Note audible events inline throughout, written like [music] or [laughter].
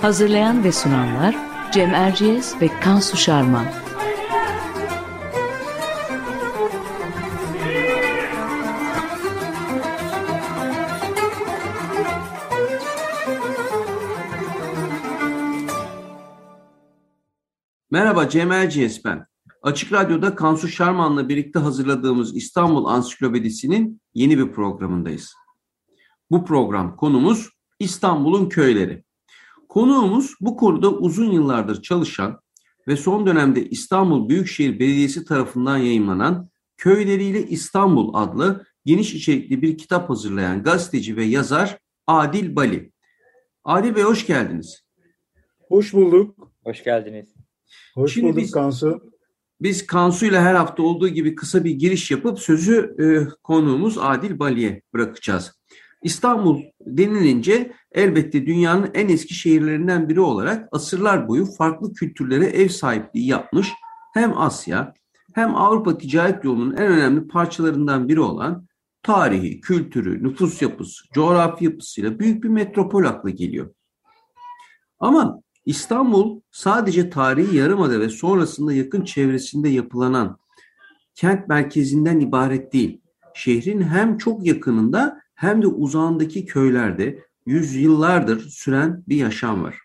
Hazırlayan ve sunanlar Cem Erciyes ve Kansu Şarman. Merhaba Cem Erciyes ben. Açık Radyo'da Kansu Şarman'la birlikte hazırladığımız İstanbul Ansiklopedisi'nin yeni bir programındayız. Bu program konumuz İstanbul'un köyleri. Konuğumuz bu konuda uzun yıllardır çalışan ve son dönemde İstanbul Büyükşehir Belediyesi tarafından yayınlanan Köyleriyle İstanbul adlı geniş içerikli bir kitap hazırlayan gazeteci ve yazar Adil Bali. Adil Bey hoş geldiniz. Hoş bulduk. Hoş geldiniz. Hoş Şimdi bulduk biz, Kansu. Biz Kansu ile her hafta olduğu gibi kısa bir giriş yapıp sözü e, konuğumuz Adil Bali'ye bırakacağız. İstanbul denilince elbette dünyanın en eski şehirlerinden biri olarak asırlar boyu farklı kültürlere ev sahipliği yapmış hem Asya hem Avrupa ticaret yolunun en önemli parçalarından biri olan tarihi, kültürü, nüfus yapısı, coğrafi yapısıyla büyük bir metropol akla geliyor. Ama İstanbul sadece tarihi yarımada ve sonrasında yakın çevresinde yapılanan kent merkezinden ibaret değil. Şehrin hem çok yakınında hem de uzağındaki köylerde yüzyıllardır süren bir yaşam var.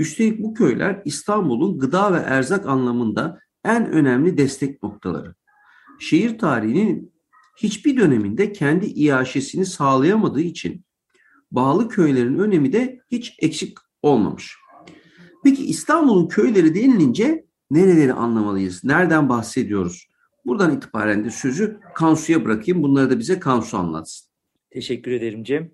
Üstelik bu köyler İstanbul'un gıda ve erzak anlamında en önemli destek noktaları. Şehir tarihinin hiçbir döneminde kendi iaşesini sağlayamadığı için bağlı köylerin önemi de hiç eksik olmamış. Peki İstanbul'un köyleri denilince nereleri anlamalıyız? Nereden bahsediyoruz? Buradan itibaren de sözü Kansu'ya bırakayım. Bunları da bize Kansu anlatsın. Teşekkür ederim Cem.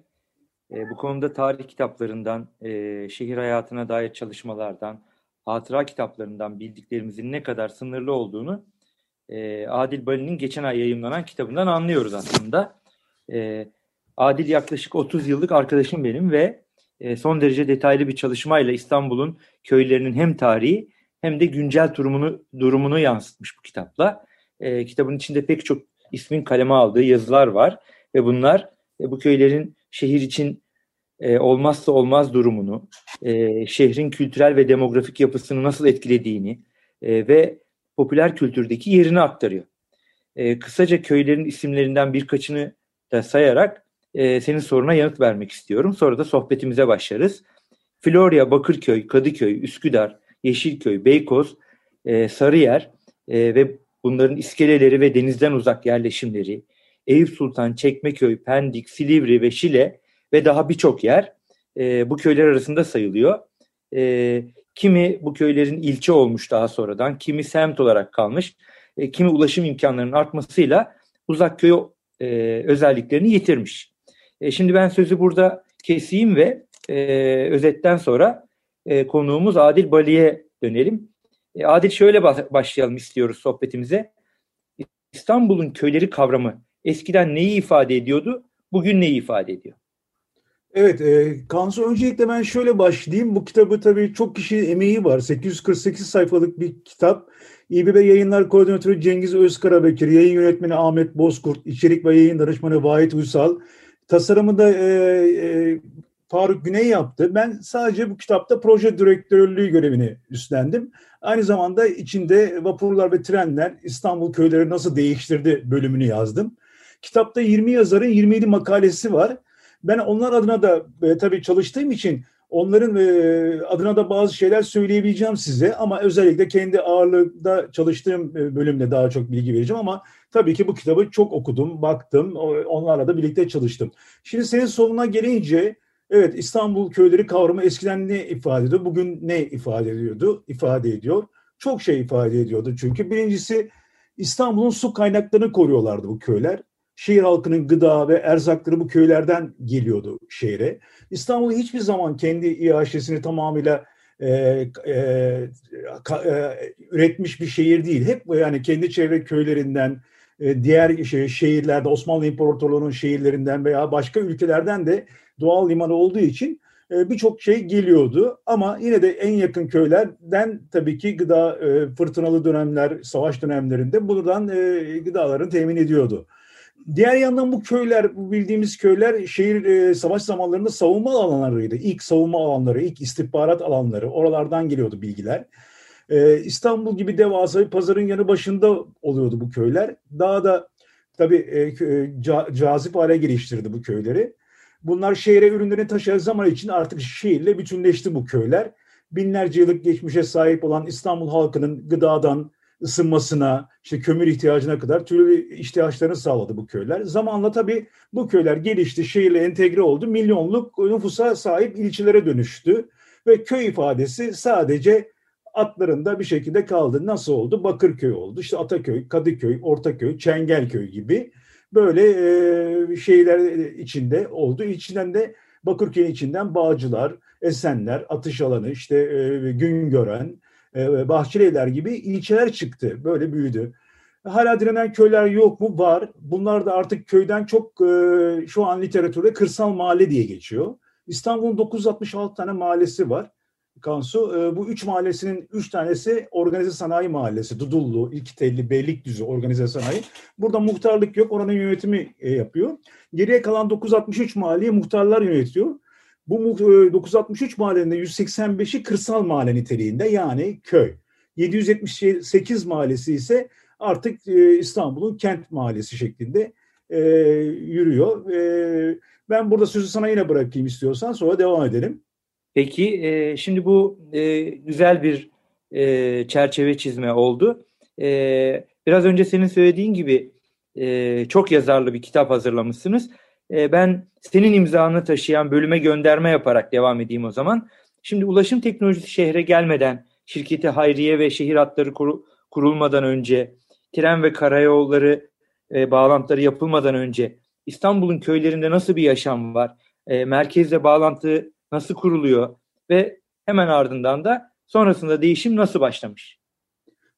E, bu konuda tarih kitaplarından, e, şehir hayatına dair çalışmalardan, hatıra kitaplarından bildiklerimizin ne kadar sınırlı olduğunu e, Adil Bali'nin geçen ay yayınlanan kitabından anlıyoruz aslında. E, Adil yaklaşık 30 yıllık arkadaşım benim ve e, son derece detaylı bir çalışmayla İstanbul'un köylerinin hem tarihi hem de güncel durumunu, durumunu yansıtmış bu kitapla. E, kitabın içinde pek çok ismin kaleme aldığı yazılar var ve bunlar bu köylerin şehir için e, olmazsa olmaz durumunu, e, şehrin kültürel ve demografik yapısını nasıl etkilediğini e, ve popüler kültürdeki yerini aktarıyor. E, kısaca köylerin isimlerinden birkaçını da sayarak e, senin soruna yanıt vermek istiyorum. Sonra da sohbetimize başlarız. Florya, Bakırköy, Kadıköy, Üsküdar, Yeşilköy, Beykoz, e, Sarıyer e, ve bunların iskeleleri ve denizden uzak yerleşimleri, Eyüp Sultan, Çekmeköy, Pendik, Silivri ve Şile ve daha birçok yer e, bu köyler arasında sayılıyor. E, kimi bu köylerin ilçe olmuş daha sonradan, kimi semt olarak kalmış, e, kimi ulaşım imkanlarının artmasıyla uzak köy e, özelliklerini yitirmiş. E, şimdi ben sözü burada keseyim ve e, özetten sonra e, konuğumuz Adil Bali'ye dönelim. E, Adil şöyle başlayalım istiyoruz sohbetimize. İstanbul'un köyleri kavramı eskiden neyi ifade ediyordu, bugün neyi ifade ediyor? Evet, e, Kansu öncelikle ben şöyle başlayayım. Bu kitabı tabii çok kişinin emeği var. 848 sayfalık bir kitap. İBB Yayınlar Koordinatörü Cengiz Özkarabekir, yayın yönetmeni Ahmet Bozkurt, içerik ve yayın danışmanı Vahit Uysal, tasarımı da e, e, Faruk Güney yaptı. Ben sadece bu kitapta proje direktörlüğü görevini üstlendim. Aynı zamanda içinde vapurlar ve trenler İstanbul köyleri nasıl değiştirdi bölümünü yazdım. Kitapta 20 yazarın 27 makalesi var. Ben onlar adına da e, tabii çalıştığım için onların e, adına da bazı şeyler söyleyebileceğim size ama özellikle kendi ağırlığında çalıştığım e, bölümde daha çok bilgi vereceğim ama tabii ki bu kitabı çok okudum, baktım, onlarla da birlikte çalıştım. Şimdi senin soruna gelince evet İstanbul köyleri kavramı eskiden ne ifade ediyor, bugün ne ifade ediyordu, ifade ediyor. Çok şey ifade ediyordu çünkü birincisi İstanbul'un su kaynaklarını koruyorlardı bu köyler. Şehir halkının gıda ve erzakları bu köylerden geliyordu şehre. İstanbul hiçbir zaman kendi iaşesini tamamıyla e, e, ka, e, üretmiş bir şehir değil. Hep yani kendi çevre köylerinden, e, diğer şey, şehirlerde, Osmanlı İmparatorluğu'nun şehirlerinden veya başka ülkelerden de doğal limanı olduğu için e, birçok şey geliyordu. Ama yine de en yakın köylerden tabii ki gıda e, fırtınalı dönemler, savaş dönemlerinde buradan e, gıdalarını temin ediyordu. Diğer yandan bu köyler, bu bildiğimiz köyler şehir e, savaş zamanlarında savunma alanlarıydı. İlk savunma alanları, ilk istihbarat alanları. Oralardan geliyordu bilgiler. E, İstanbul gibi devasa bir pazarın yanı başında oluyordu bu köyler. Daha da tabii e, ca, cazip hale geliştirdi bu köyleri. Bunlar şehre ürünlerini taşıyan zaman için artık şehirle bütünleşti bu köyler. Binlerce yıllık geçmişe sahip olan İstanbul halkının gıdadan, ısınmasına, işte kömür ihtiyacına kadar türlü ihtiyaçlarını sağladı bu köyler. Zamanla tabii bu köyler gelişti, şehirle entegre oldu. Milyonluk nüfusa sahip ilçelere dönüştü. Ve köy ifadesi sadece atlarında bir şekilde kaldı. Nasıl oldu? Bakırköy oldu. İşte Ataköy, Kadıköy, Ortaköy, Çengelköy gibi böyle e, şeyler içinde oldu. İçinden de Bakırköy'ün içinden Bağcılar, Esenler, Atış Alanı, işte e, Güngören, Bahçelievler gibi ilçeler çıktı. Böyle büyüdü. Hala direnen köyler yok mu? Var. Bunlar da artık köyden çok e, şu an literatürde kırsal mahalle diye geçiyor. İstanbul'un 966 tane mahallesi var. Kansu. E, bu üç mahallesinin üç tanesi organize sanayi mahallesi. Dudullu, İlkitelli, Beylikdüzü organize sanayi. Burada muhtarlık yok. Oranın yönetimi e, yapıyor. Geriye kalan 963 mahalleyi muhtarlar yönetiyor. Bu 963 mahallenin 185'i kırsal mahalle niteliğinde yani köy. 778 mahallesi ise artık e, İstanbul'un kent mahallesi şeklinde e, yürüyor. E, ben burada sözü sana yine bırakayım istiyorsan sonra devam edelim. Peki e, şimdi bu e, güzel bir e, çerçeve çizme oldu. E, biraz önce senin söylediğin gibi e, çok yazarlı bir kitap hazırlamışsınız. E, ben senin imzanı taşıyan bölüme gönderme yaparak devam edeyim o zaman. Şimdi ulaşım teknolojisi şehre gelmeden, şirketi hayriye ve şehir hatları kur, kurulmadan önce, tren ve karayolları e, bağlantıları yapılmadan önce İstanbul'un köylerinde nasıl bir yaşam var? E, merkezle bağlantı nasıl kuruluyor? Ve hemen ardından da sonrasında değişim nasıl başlamış?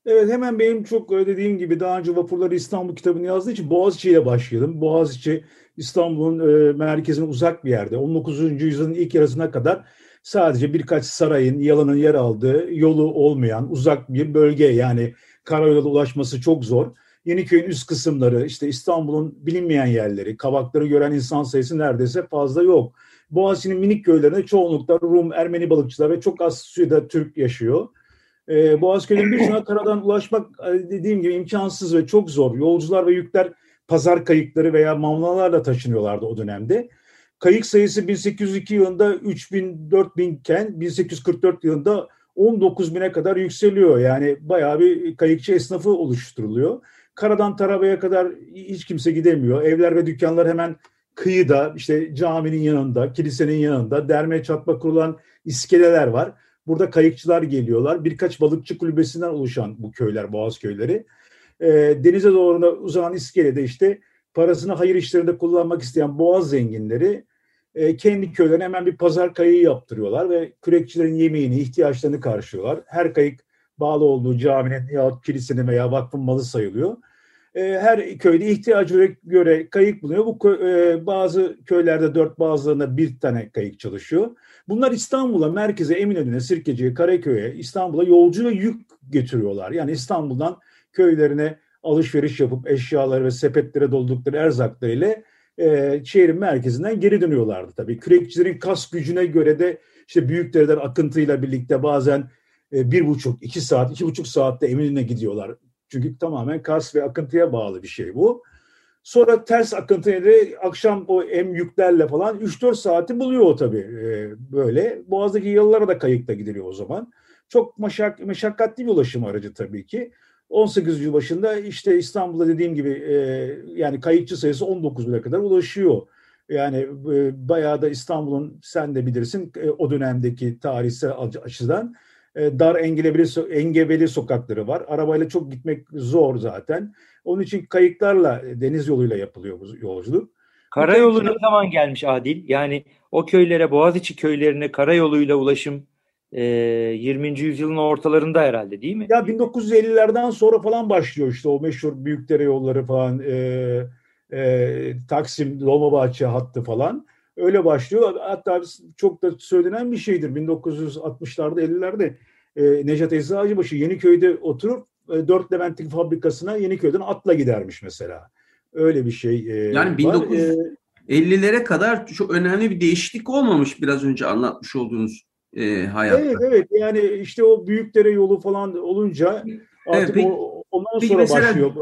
Evet hemen benim çok dediğim gibi daha önce Vapurları İstanbul kitabını yazdığı için Boğaziçi ile başlayalım. Boğaziçi İstanbul'un e, merkezine uzak bir yerde. 19. yüzyılın ilk yarısına kadar sadece birkaç sarayın, yalanın yer aldığı, yolu olmayan uzak bir bölge. Yani karayolu ulaşması çok zor. Yeniköy'ün üst kısımları, işte İstanbul'un bilinmeyen yerleri, kavakları gören insan sayısı neredeyse fazla yok. Boğaziçi'nin minik köylerinde çoğunlukla Rum, Ermeni balıkçılar ve çok az sayıda Türk yaşıyor. Ee, Boğazköy'ün birçoğuna karadan ulaşmak e, dediğim gibi imkansız ve çok zor. Yolcular ve yükler pazar kayıkları veya mamlalarla taşınıyorlardı o dönemde. Kayık sayısı 1802 yılında 3000 4000 iken 1844 yılında 19 bine kadar yükseliyor. Yani bayağı bir kayıkçı esnafı oluşturuluyor. Karadan Taraba'ya kadar hiç kimse gidemiyor. Evler ve dükkanlar hemen kıyıda, işte caminin yanında, kilisenin yanında derme çatma kurulan iskeleler var. Burada kayıkçılar geliyorlar. Birkaç balıkçı kulübesinden oluşan bu köyler, boğaz köyleri. E, denize doğru uzanan iskelede işte parasını hayır işlerinde kullanmak isteyen boğaz zenginleri e, kendi köylerine hemen bir pazar kayığı yaptırıyorlar ve kürekçilerin yemeğini, ihtiyaçlarını karşılıyorlar. Her kayık bağlı olduğu caminin ya kilisenin veya vakfın malı sayılıyor. E, her köyde ihtiyacı göre kayık bulunuyor. Bu e, bazı köylerde dört bazılarında bir tane kayık çalışıyor. Bunlar İstanbul'a, merkeze, Eminönü'ne, Sirkeci'ye, Karaköy'e, İstanbul'a yolcu ve yük getiriyorlar. Yani İstanbul'dan köylerine alışveriş yapıp eşyaları ve sepetlere doldukları erzaklarıyla e, şehrin merkezinden geri dönüyorlardı tabii. Kürekçilerin kas gücüne göre de işte Büyükdere'den akıntıyla birlikte bazen e, bir buçuk, iki saat, iki buçuk saatte Eminönü'ne gidiyorlar. Çünkü tamamen kas ve akıntıya bağlı bir şey bu. Sonra ters akıntıyla akşam o em yüklerle falan 3-4 saati buluyor o tabii e, böyle. Boğaz'daki yollara da kayıkla gidiliyor o zaman. Çok meşak, meşakkatli bir ulaşım aracı tabii ki. 18. yüzyıl başında işte İstanbul'da dediğim gibi e, yani kayıkçı sayısı 19 bine kadar ulaşıyor. Yani e, bayağı da İstanbul'un sen de bilirsin e, o dönemdeki tarihsel açıdan dar engebeli, engebeli sokakları var. Arabayla çok gitmek zor zaten. Onun için kayıklarla deniz yoluyla yapılıyor bu yolculuk. Karayolu ne zaman gelmiş Adil? Yani o köylere, Boğaziçi köylerine karayoluyla ulaşım e, 20. yüzyılın ortalarında herhalde değil mi? Ya 1950'lerden sonra falan başlıyor işte o meşhur Büyükdere yolları falan, e, e, Taksim, Dolmabahçe hattı falan. Öyle başlıyor. Hatta çok da söylenen bir şeydir. 1960'larda, 50'lerde e, Necat Eczacıbaşı Yeniköy'de oturup e, Dört Levent'in fabrikasına Yeniköy'den atla gidermiş mesela. Öyle bir şey e, Yani 1950'lere kadar çok önemli bir değişiklik olmamış biraz önce anlatmış olduğunuz e, hayatta. Evet evet yani işte o Büyükdere yolu falan olunca artık evet, peki, o, ondan sonra başlıyor.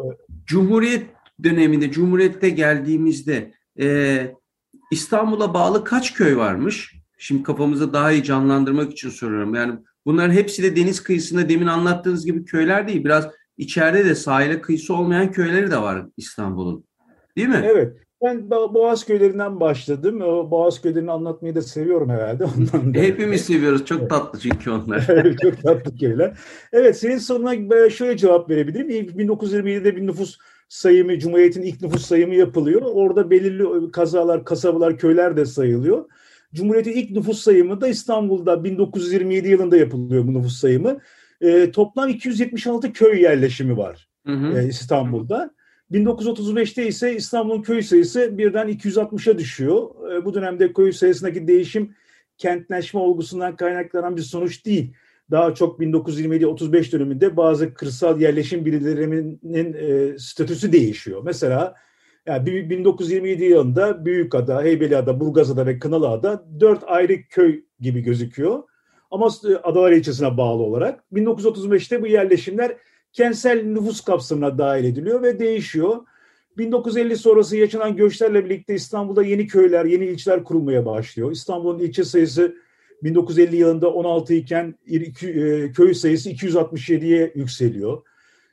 Cumhuriyet döneminde, Cumhuriyet'te geldiğimizde e, İstanbul'a bağlı kaç köy varmış? Şimdi kafamızda daha iyi canlandırmak için soruyorum. Yani bunların hepsi de deniz kıyısında demin anlattığınız gibi köyler değil. Biraz içeride de sahile kıyısı olmayan köyleri de var İstanbul'un. Değil mi? Evet. Ben Boğaz köylerinden başladım. Boğaz köylerini anlatmayı da seviyorum herhalde. [laughs] Ondan da. Hepimiz seviyoruz. Çok tatlı çünkü onlar. [laughs] Çok tatlı köyler. Evet senin soruna şöyle cevap verebilirim. 1927'de bir nüfus sayımı, Cumhuriyet'in ilk nüfus sayımı yapılıyor. Orada belirli kazalar, kasabalar, köyler de sayılıyor. Cumhuriyet'in ilk nüfus sayımı da İstanbul'da 1927 yılında yapılıyor bu nüfus sayımı. E, toplam 276 köy yerleşimi var hı hı. E, İstanbul'da. 1935'te ise İstanbul'un köy sayısı birden 260'a düşüyor. E, bu dönemde köy sayısındaki değişim kentleşme olgusundan kaynaklanan bir sonuç değil daha çok 1927-35 döneminde bazı kırsal yerleşim birimlerinin e, statüsü değişiyor. Mesela yani 1927 yılında Büyükada, Heybeliada, Burgazada ve Kınalıada dört ayrı köy gibi gözüküyor. Ama e, Adalar ilçesine bağlı olarak 1935'te bu yerleşimler kentsel nüfus kapsamına dahil ediliyor ve değişiyor. 1950 sonrası yaşanan göçlerle birlikte İstanbul'da yeni köyler, yeni ilçeler kurulmaya başlıyor. İstanbul'un ilçe sayısı 1950 yılında 16 iken e, köy sayısı 267'ye yükseliyor.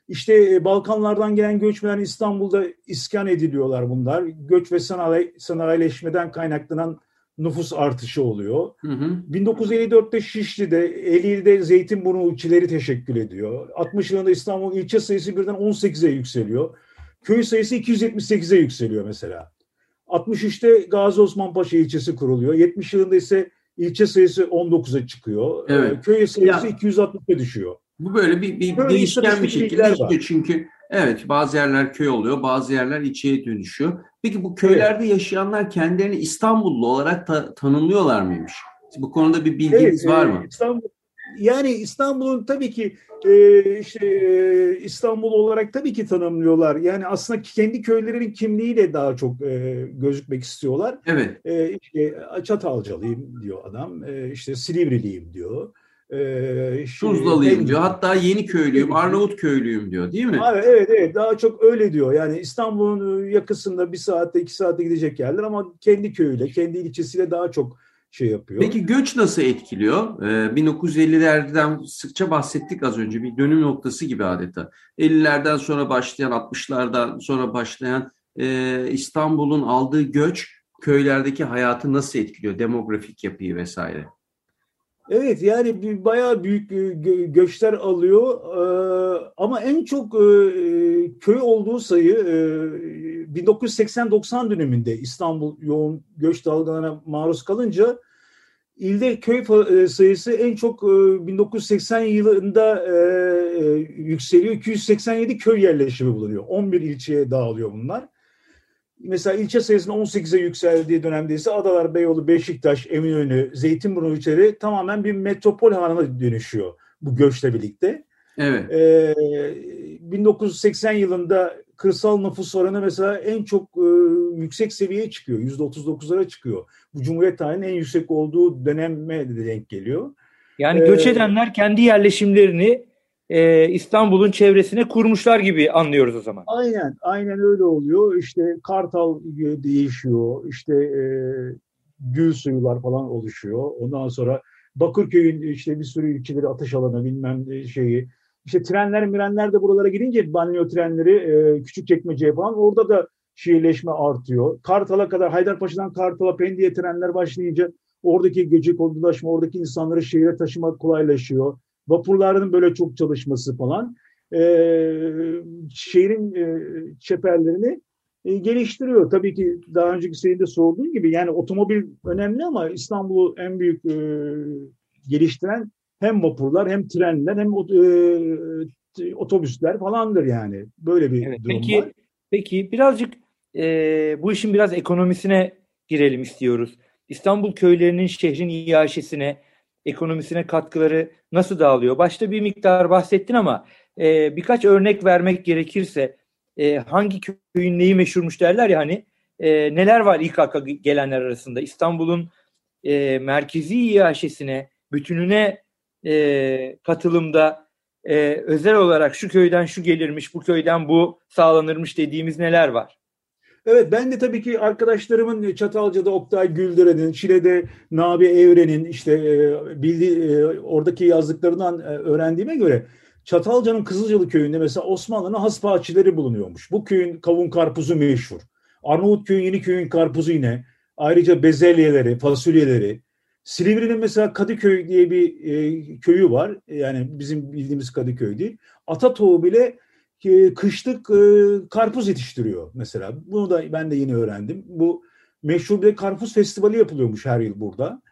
İşte e, Balkanlardan gelen göçmenler İstanbul'da iskan ediliyorlar bunlar. Göç ve sanayi, sanayileşmeden kaynaklanan nüfus artışı oluyor. Hı hı. 1954'te Şişli'de, Eylül'de Zeytinburnu ilçeleri teşekkül ediyor. 60 yılında İstanbul ilçe sayısı birden 18'e yükseliyor. Köy sayısı 278'e yükseliyor mesela. 63'te Gazi Osman Paşa ilçesi kuruluyor. 70 yılında ise ilçe sayısı 19'a çıkıyor. Ee, evet. Köy sayısı ya, 260'a düşüyor. Bu böyle bir, bir böyle değişken bir şekilde işliyor çünkü evet bazı yerler köy oluyor, bazı yerler ilçeye dönüşüyor. Peki bu köylerde evet. yaşayanlar kendilerini İstanbullu olarak ta, tanımlıyorlar mıymış? Bu konuda bir bilginiz evet, var mı? İstanbul yani İstanbul'un tabii ki e, işte e, İstanbul olarak tabii ki tanımlıyorlar. Yani aslında kendi köylerinin kimliğiyle daha çok e, gözükmek istiyorlar. Evet. E, işte Çatalcalıyım diyor adam. E, işte Silivriliyim diyor. E, Tuzlalıyım diyor. Hatta yeni köylüyüm, Arnavut köylüyüm diyor değil mi? Evet, evet, evet. Daha çok öyle diyor. Yani İstanbul'un yakısında bir saatte, iki saatte gidecek yerler ama kendi köyüyle, kendi ilçesiyle daha çok şey yapıyor. Peki göç nasıl etkiliyor? Ee, 1950'lerden sıkça bahsettik az önce bir dönüm noktası gibi adeta. 50'lerden sonra başlayan 60'lardan sonra başlayan e, İstanbul'un aldığı göç köylerdeki hayatı nasıl etkiliyor? Demografik yapıyı vesaire. Evet yani bir, bayağı büyük gö göçler alıyor ee, ama en çok e, köy olduğu sayı e, 1980-90 döneminde İstanbul yoğun göç dalgalarına maruz kalınca ilde köy e, sayısı en çok e, 1980 yılında e, e, yükseliyor. 287 köy yerleşimi bulunuyor. 11 ilçeye dağılıyor bunlar mesela ilçe sayısının 18'e yükseldiği dönemde ise Adalar, Beyoğlu, Beşiktaş, Eminönü, Zeytinburnu ilçeleri tamamen bir metropol haline dönüşüyor bu göçle birlikte. Evet. Ee, 1980 yılında kırsal nüfus oranı mesela en çok e, yüksek seviyeye çıkıyor. %39'lara çıkıyor. Bu Cumhuriyet tarihinin en yüksek olduğu döneme de denk geliyor. Yani göç ee, edenler kendi yerleşimlerini e, İstanbul'un çevresine kurmuşlar gibi anlıyoruz o zaman. Aynen, aynen öyle oluyor. İşte Kartal değişiyor, işte e, gül suyular falan oluşuyor. Ondan sonra Bakırköy'ün işte bir sürü ilçeleri atış alanı bilmem şeyi. İşte trenler mirenler de buralara gidince banyo trenleri e, küçük çekmeceye falan orada da şehirleşme artıyor. Kartal'a kadar Haydarpaşa'dan Kartal'a Pendik'e trenler başlayınca oradaki gece kondulaşma, oradaki insanları şehire taşımak kolaylaşıyor. Vapurların böyle çok çalışması falan e, şehrin e, çeperlerini e, geliştiriyor. Tabii ki daha önceki seride sorduğum gibi yani otomobil önemli ama İstanbul'u en büyük e, geliştiren hem vapurlar hem trenler hem e, otobüsler falandır yani. Böyle bir evet, durum peki, var. Peki birazcık e, bu işin biraz ekonomisine girelim istiyoruz. İstanbul köylerinin şehrin iaşesine, ekonomisine katkıları nasıl dağılıyor? Başta bir miktar bahsettin ama e, birkaç örnek vermek gerekirse e, hangi köyün neyi meşhurmuş derler ya hani e, neler var akla gelenler arasında? İstanbul'un e, merkezi iaşesine, bütününe e, katılımda e, özel olarak şu köyden şu gelirmiş, bu köyden bu sağlanırmış dediğimiz neler var? Evet ben de tabii ki arkadaşlarımın Çatalca'da Oktay Güldüren'in, Şile'de Nabi Evren'in işte e, bildiği e, oradaki yazdıklarından e, öğrendiğime göre Çatalca'nın Kızılcalı köyünde mesela Osmanlı'nın has bahçeleri bulunuyormuş. Bu köyün kavun karpuzu meşhur. Arnavutköy'ün yeni köyün karpuzu yine. Ayrıca bezelyeleri, fasulyeleri. Silivri'nin mesela Kadıköy diye bir e, köyü var. Yani bizim bildiğimiz Kadıköy değil. Atatoğu bile e, kışlık e, karpuz yetiştiriyor mesela. Bunu da ben de yeni öğrendim. Bu meşhur bir karpuz festivali yapılıyormuş her yıl burada.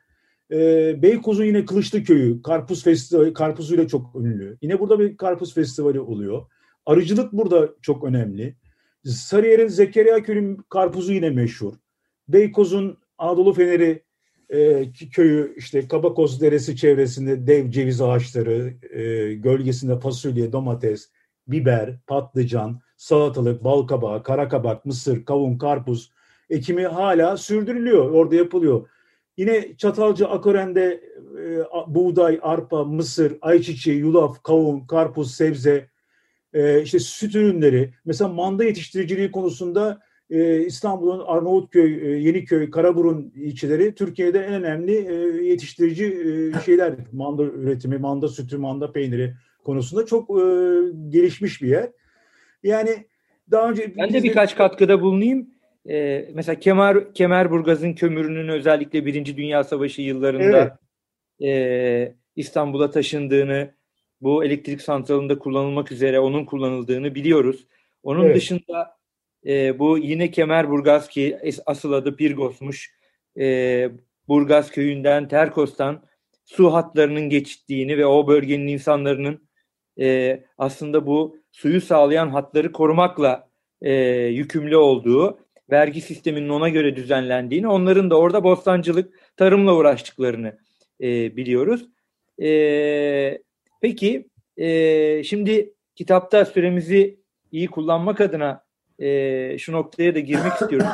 E, Beykoz'un yine Kılıçlı Köyü karpuz festivali karpuzuyla çok ünlü. Yine burada bir karpuz festivali oluyor. Arıcılık burada çok önemli. Sarıyer'in Zekeriya Köyü'nün karpuzu yine meşhur. Beykoz'un Anadolu Feneri e, köyü işte Kabakoz Deresi çevresinde dev ceviz ağaçları, e, gölgesinde fasulye, domates, biber, patlıcan, salatalık, balkabağı, karakabak, mısır, kavun, karpuz ekimi hala sürdürülüyor. Orada yapılıyor. Yine Çatalca Akoren'de e, buğday, arpa, mısır, ayçiçeği, yulaf, kavun, karpuz, sebze, e, işte süt ürünleri. Mesela manda yetiştiriciliği konusunda e, İstanbul'un Arnavutköy, e, Yeniköy, Karaburun ilçeleri Türkiye'de en önemli e, yetiştirici e, şeyler. Manda üretimi, manda sütü, manda peyniri konusunda çok e, gelişmiş bir yer. Yani daha önce... Ben de birkaç de... katkıda bulunayım. Ee, mesela Kemer Kemerburgaz'ın kömürünün özellikle Birinci Dünya Savaşı yıllarında evet. e, İstanbul'a taşındığını, bu elektrik santralında kullanılmak üzere onun kullanıldığını biliyoruz. Onun evet. dışında e, bu yine Kemerburgaz ki asıl adı Pirgos'muş. E, Burgaz köyünden, Terkos'tan su hatlarının geçtiğini ve o bölgenin insanların e, aslında bu suyu sağlayan hatları korumakla e, yükümlü olduğu, vergi sisteminin ona göre düzenlendiğini, onların da orada bostancılık, tarımla uğraştıklarını e, biliyoruz. E, peki, e, şimdi kitapta süremizi iyi kullanmak adına e, şu noktaya da girmek [laughs] istiyorum.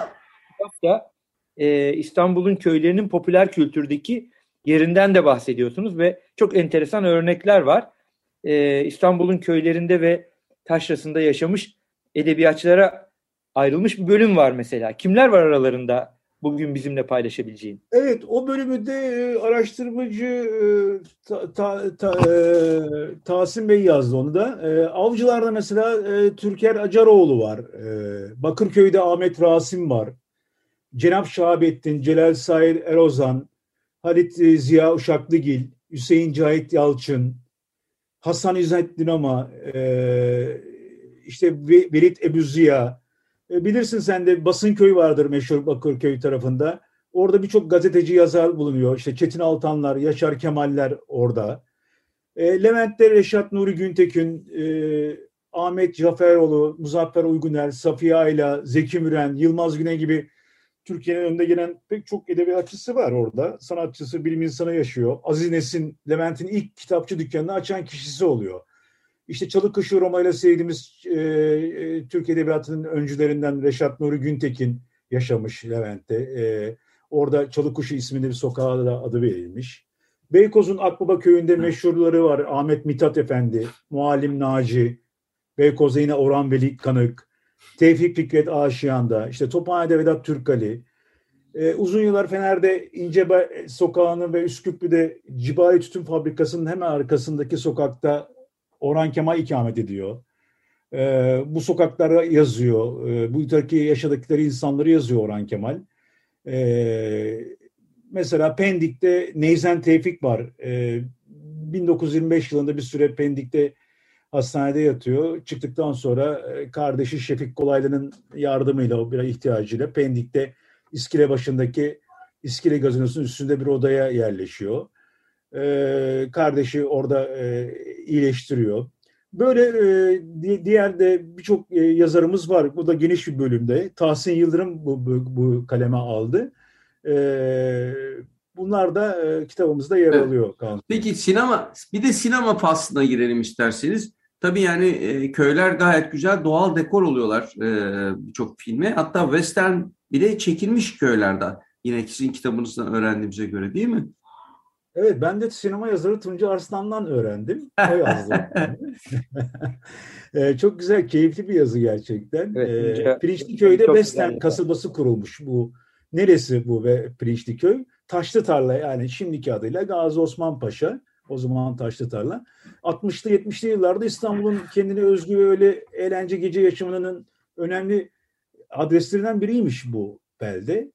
Kitapta e, İstanbul'un köylerinin popüler kültürdeki yerinden de bahsediyorsunuz ve çok enteresan örnekler var e, İstanbul'un köylerinde ve taşrasında yaşamış edebiyatçılara ayrılmış bir bölüm var mesela. Kimler var aralarında bugün bizimle paylaşabileceğin? Evet, o bölümünde e, araştırmacı e, ta, ta, ta, e, Tahsin Bey yazdı onu da. E, Avcılar'da mesela e, Türker Acaroğlu var. E, Bakırköy'de Ahmet Rasim var. Cenap Şahabettin, Celal Said Erozan, Halit e, Ziya Uşaklıgil, Hüseyin Cahit Yalçın, Hasan İzzettin ama e, işte Velid Ebu Ziya, e, bilirsin sen de Basınköy vardır meşhur Bakırköy tarafında. Orada birçok gazeteci yazar bulunuyor. İşte Çetin Altanlar, Yaşar Kemaller orada. E, Levent'te Reşat Nuri Güntekin, e, Ahmet Caferoğlu, Muzaffer Uyguner, Safiye Ayla, Zeki Müren, Yılmaz Güney gibi Türkiye'nin önde gelen pek çok edebiyatçısı var orada. Sanatçısı, bilim insanı yaşıyor. Aziz Nesin, Levent'in ilk kitapçı dükkanını açan kişisi oluyor. İşte Çalıkuşu Roma ile sevdiğimiz e, e, Türk Edebiyatı'nın öncülerinden Reşat Nuri Güntekin yaşamış Levent'te. E, orada Çalıkuşu isminde bir sokağa da adı verilmiş. Beykoz'un Akbaba köyünde meşhurları var. Ahmet Mithat Efendi, Muallim Naci, Beykoz'da yine Orhan Veli Kanık, Tevfik Fikret Aşiyan'da, işte Tophane'de Vedat Türkali, e, uzun yıllar Fener'de İncebe Sokağı'nın ve Üsküplü'de Cibali Tütün Fabrikası'nın hemen arkasındaki sokakta Orhan Kemal ikamet ediyor. E, bu sokaklara yazıyor. E, bu ülkedeki yaşadıkları insanları yazıyor Orhan Kemal. E, mesela Pendik'te Neyzen Tevfik var. E, 1925 yılında bir süre Pendik'te hastanede yatıyor. Çıktıktan sonra e, kardeşi Şefik Kolaylı'nın yardımıyla, o bir ihtiyacıyla Pendik'te İskile başındaki İskile gazinosunun üstünde bir odaya yerleşiyor. Ee, kardeşi orada e, iyileştiriyor. Böyle e, diğer de birçok e, yazarımız var. Bu da geniş bir bölümde. Tahsin Yıldırım bu, bu, bu kaleme aldı. E, bunlar da e, kitabımızda yer evet. alıyor. Peki sinema, bir de sinema faslına girelim isterseniz. Tabii yani e, köyler gayet güzel doğal dekor oluyorlar e, birçok filme. Hatta western bile çekilmiş köylerde. Yine sizin kitabınızdan öğrendiğimize göre değil mi? Evet ben de sinema yazarı Tunca Arslan'dan öğrendim. O yazdı. ee, [laughs] [laughs] çok güzel, keyifli bir yazı gerçekten. Evet, ee, Pirinçliköy'de Western kasabası kurulmuş bu. Neresi bu ve Pirinçliköy? Taşlı Tarla yani şimdiki adıyla Gazi Osman Paşa. O zaman Taşlı Tarla. 60'lı 70'li yıllarda İstanbul'un kendine özgü ve öyle eğlence gece yaşamının önemli adreslerinden biriymiş bu belde.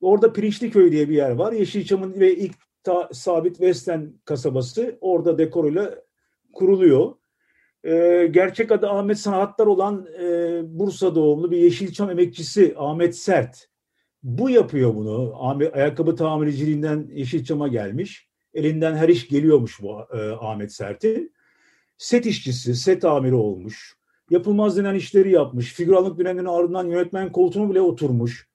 Orada Pirinçliköy diye bir yer var. Yeşilçam'ın ve ilk ta, sabit Western kasabası orada dekoruyla kuruluyor. Ee, gerçek adı Ahmet Sanatlar olan e, Bursa doğumlu bir Yeşilçam emekçisi Ahmet Sert. Bu yapıyor bunu. Ahmet, ayakkabı tamirciliğinden Yeşilçam'a gelmiş. Elinden her iş geliyormuş bu e, Ahmet Sert'in. Set işçisi, set amiri olmuş. Yapılmaz denen işleri yapmış. Figüranlık döneminin ardından yönetmen koltuğunu bile oturmuş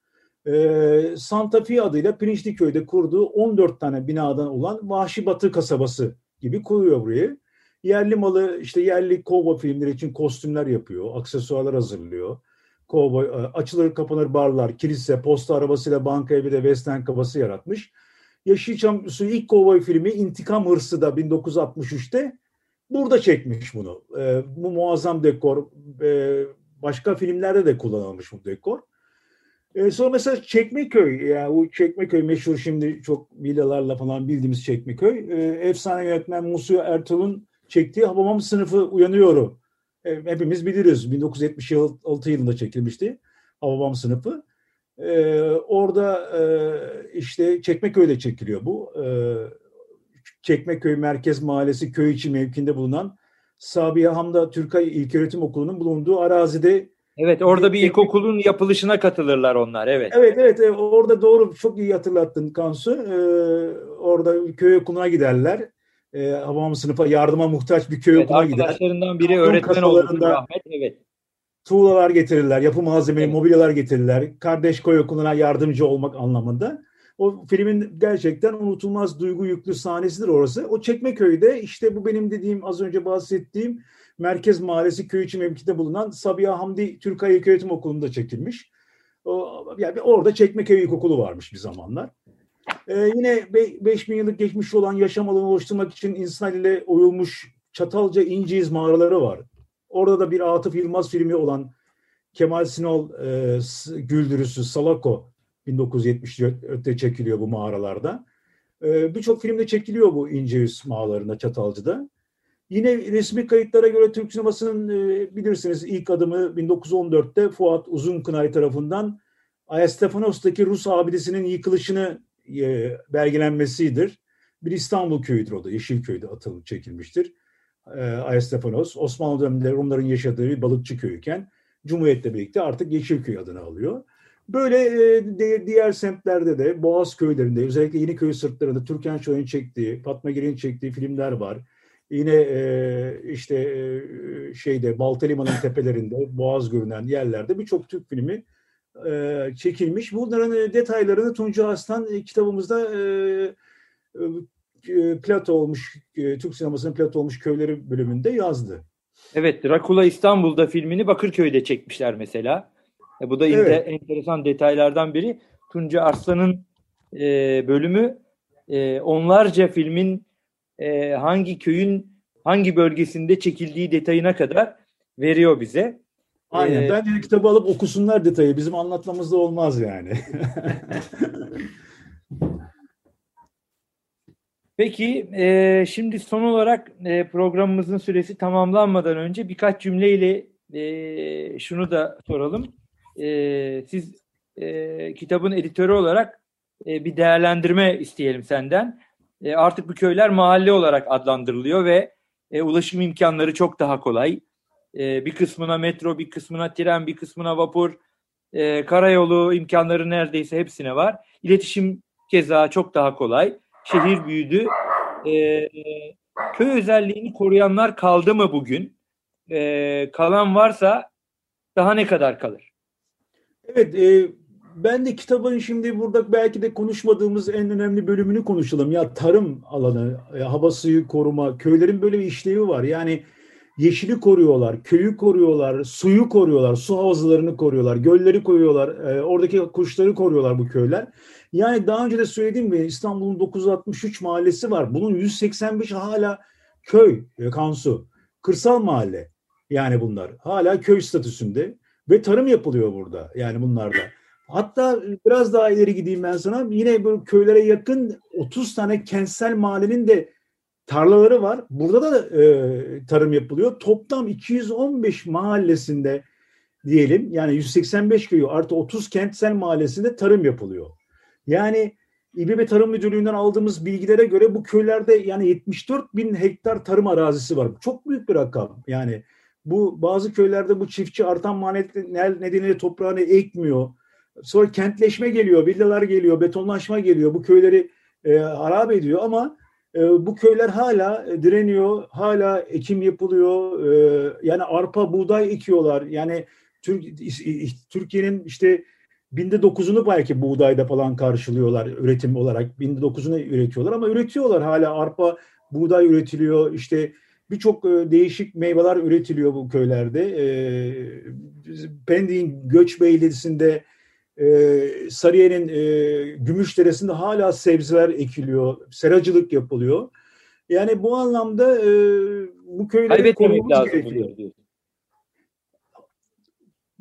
e, Santa Fe adıyla Pirinçli Köy'de kurduğu 14 tane binadan olan Vahşi Batı kasabası gibi kuruyor burayı. Yerli malı işte yerli kovboy filmleri için kostümler yapıyor, aksesuarlar hazırlıyor. Kovboy, e, açılır kapanır barlar, kilise, posta arabasıyla banka evi de western kafası yaratmış. Yeşilçam ilk kovboy filmi İntikam Hırsı da 1963'te burada çekmiş bunu. E, bu muazzam dekor e, başka filmlerde de kullanılmış bu dekor. E, sonra mesela Çekmeköy, yani bu Çekmeköy meşhur şimdi çok villalarla falan bildiğimiz Çekmeköy. E, efsane yönetmen Musu Ertuğrul'un çektiği Habamam sınıfı uyanıyorum. E, hepimiz biliriz. 1976 yılında çekilmişti Habamam sınıfı. E, orada e, işte Çekmeköy'de çekiliyor bu. E, Çekmeköy Merkez Mahallesi köy içi mevkinde bulunan Sabiha Hamda Türkay İlköğretim Okulu'nun bulunduğu arazide Evet orada bir ilkokulun yapılışına katılırlar onlar evet. Evet evet orada doğru çok iyi hatırlattın Kansu. Ee, orada köy okuluna giderler. Ee, Havam sınıfa yardıma muhtaç bir köy evet, okuluna gider. Arkadaşlarından biri öğretmen oldu Ahmet evet. Tuğlalar getirirler, yapı malzemeleri, evet. mobilyalar getirirler. Kardeş köy okuluna yardımcı olmak anlamında. O filmin gerçekten unutulmaz duygu yüklü sahnesidir orası. O Çekmeköy'de işte bu benim dediğim az önce bahsettiğim Merkez Mahallesi köy içi mevkide bulunan Sabiha Hamdi Türkay İlköğretim Okulu'nda çekilmiş. O, yani orada Çekmeköy İlkokulu varmış bir zamanlar. Ee, yine 5000 yıllık geçmiş olan yaşam alanı oluşturmak için insan ile oyulmuş Çatalca İnciyiz mağaraları var. Orada da bir Atıf Yılmaz filmi olan Kemal Sinol e, Güldürüsü Salako 1974'te çekiliyor bu mağaralarda. E, Birçok filmde çekiliyor bu İnceüz mağaralarında Çatalca'da. Yine resmi kayıtlara göre Türk sinemasının e, bilirsiniz ilk adımı 1914'te Fuat Uzunkınay tarafından Ayastefanos'taki Rus abidesinin yıkılışını e, belgelenmesidir. Bir İstanbul köyüdür o da, Yeşilköy'de atılıp çekilmiştir. E, Ayastefanos, Osmanlı döneminde Rumların yaşadığı bir balıkçı köyüken Cumhuriyet'le birlikte artık Yeşilköy adını alıyor. Böyle e, diğer semtlerde de Boğaz köylerinde özellikle Yeniköy sırtlarında Türkan Şoy'un çektiği, Fatma Girik'in çektiği filmler var. Yine e, işte e, şeyde Baltaliman'ın tepelerinde Boğaz görünen yerlerde birçok Türk filmi e, çekilmiş. Bunların e, detaylarını Tunca Aslan e, kitabımızda e, plato olmuş, e, Türk sinemasının plato olmuş köyleri bölümünde yazdı. Evet, Dracula İstanbul'da filmini Bakırköy'de çekmişler mesela. E, bu da evet. enteresan detaylardan biri. Tunca Arslan'ın e, bölümü e, onlarca filmin e, hangi köyün hangi bölgesinde çekildiği detayına kadar veriyor bize. Aynen. Ee, Bence kitabı alıp okusunlar detayı. Bizim anlatmamızda olmaz yani. [laughs] Peki e, şimdi son olarak e, programımızın süresi tamamlanmadan önce birkaç cümleyle e, şunu da soralım. E, siz e, kitabın editörü olarak e, bir değerlendirme isteyelim senden e, artık bu köyler mahalle olarak adlandırılıyor ve e, ulaşım imkanları çok daha kolay. E, bir kısmına metro, bir kısmına tren, bir kısmına vapur, e, karayolu imkanları neredeyse hepsine var. İletişim keza çok daha kolay. Şehir büyüdü. E, köy özelliğini koruyanlar kaldı mı bugün? E, kalan varsa daha ne kadar kalır? Evet, e, ben de kitabın şimdi burada belki de konuşmadığımız en önemli bölümünü konuşalım. Ya tarım alanı, e, hava suyu koruma, köylerin böyle bir işlevi var. Yani yeşili koruyorlar, köyü koruyorlar, suyu koruyorlar, su havzalarını koruyorlar, gölleri koruyorlar, e, oradaki kuşları koruyorlar bu köyler. Yani daha önce de söylediğim gibi İstanbul'un 963 mahallesi var. Bunun 185 hala köy, e, Kansu, kırsal mahalle. Yani bunlar hala köy statüsünde ve tarım yapılıyor burada yani bunlarda. Hatta biraz daha ileri gideyim ben sana. Yine böyle köylere yakın 30 tane kentsel mahallenin de tarlaları var. Burada da e, tarım yapılıyor. Toplam 215 mahallesinde diyelim yani 185 köyü artı 30 kentsel mahallesinde tarım yapılıyor. Yani İBB Tarım Müdürlüğü'nden aldığımız bilgilere göre bu köylerde yani 74 bin hektar tarım arazisi var. Çok büyük bir rakam. Yani bu bazı köylerde bu çiftçi artan maliyetler nedeniyle toprağını ekmiyor. Sonra kentleşme geliyor, villalar geliyor, betonlaşma geliyor. Bu köyleri e, harap ediyor ama e, bu köyler hala direniyor, hala ekim yapılıyor. E, yani arpa, buğday ekiyorlar. Yani Türk, Türkiye'nin işte binde dokuzunu belki buğdayda falan karşılıyorlar üretim olarak. Binde dokuzunu üretiyorlar ama üretiyorlar hala arpa, buğday üretiliyor. İşte birçok e, değişik meyveler üretiliyor bu köylerde. E, Pendik'in Göçbeyli'sinde e, Sarıyer'in e, Gümüşdere'sinde hala sebzeler ekiliyor, seracılık yapılıyor. Yani bu anlamda e, bu köyleri korumamız gerekiyor.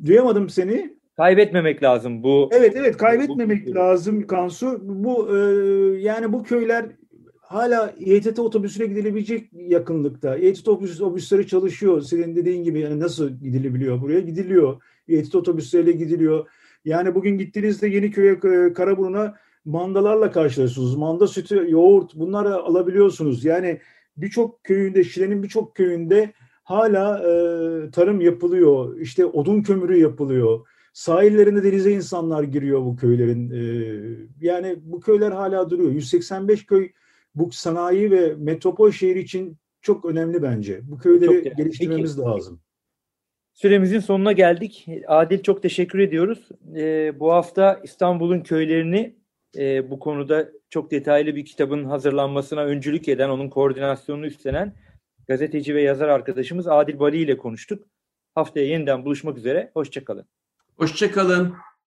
Duyamadım seni. Kaybetmemek lazım bu. Evet evet kaybetmemek bu, lazım Kansu. Bu e, yani bu köyler hala İETT otobüsüne gidilebilecek yakınlıkta. İETT otobüs, otobüsleri çalışıyor. Senin dediğin gibi yani nasıl gidilebiliyor buraya? Gidiliyor. İETT otobüsleriyle gidiliyor. Yani bugün gittiğinizde Yeniköy'e, Karaburun'a mandalarla karşılaşıyorsunuz. Manda sütü, yoğurt bunları alabiliyorsunuz. Yani birçok köyünde, Şile'nin birçok köyünde hala e, tarım yapılıyor. İşte odun kömürü yapılıyor. Sahillerinde denize insanlar giriyor bu köylerin. E, yani bu köyler hala duruyor. 185 köy bu sanayi ve metropol şehir için çok önemli bence. Bu köyleri çok geliştirmemiz Peki. lazım. Süremizin sonuna geldik. Adil çok teşekkür ediyoruz. E, bu hafta İstanbul'un köylerini e, bu konuda çok detaylı bir kitabın hazırlanmasına öncülük eden, onun koordinasyonunu üstlenen gazeteci ve yazar arkadaşımız Adil Bali ile konuştuk. Haftaya yeniden buluşmak üzere. Hoşçakalın. Hoşçakalın.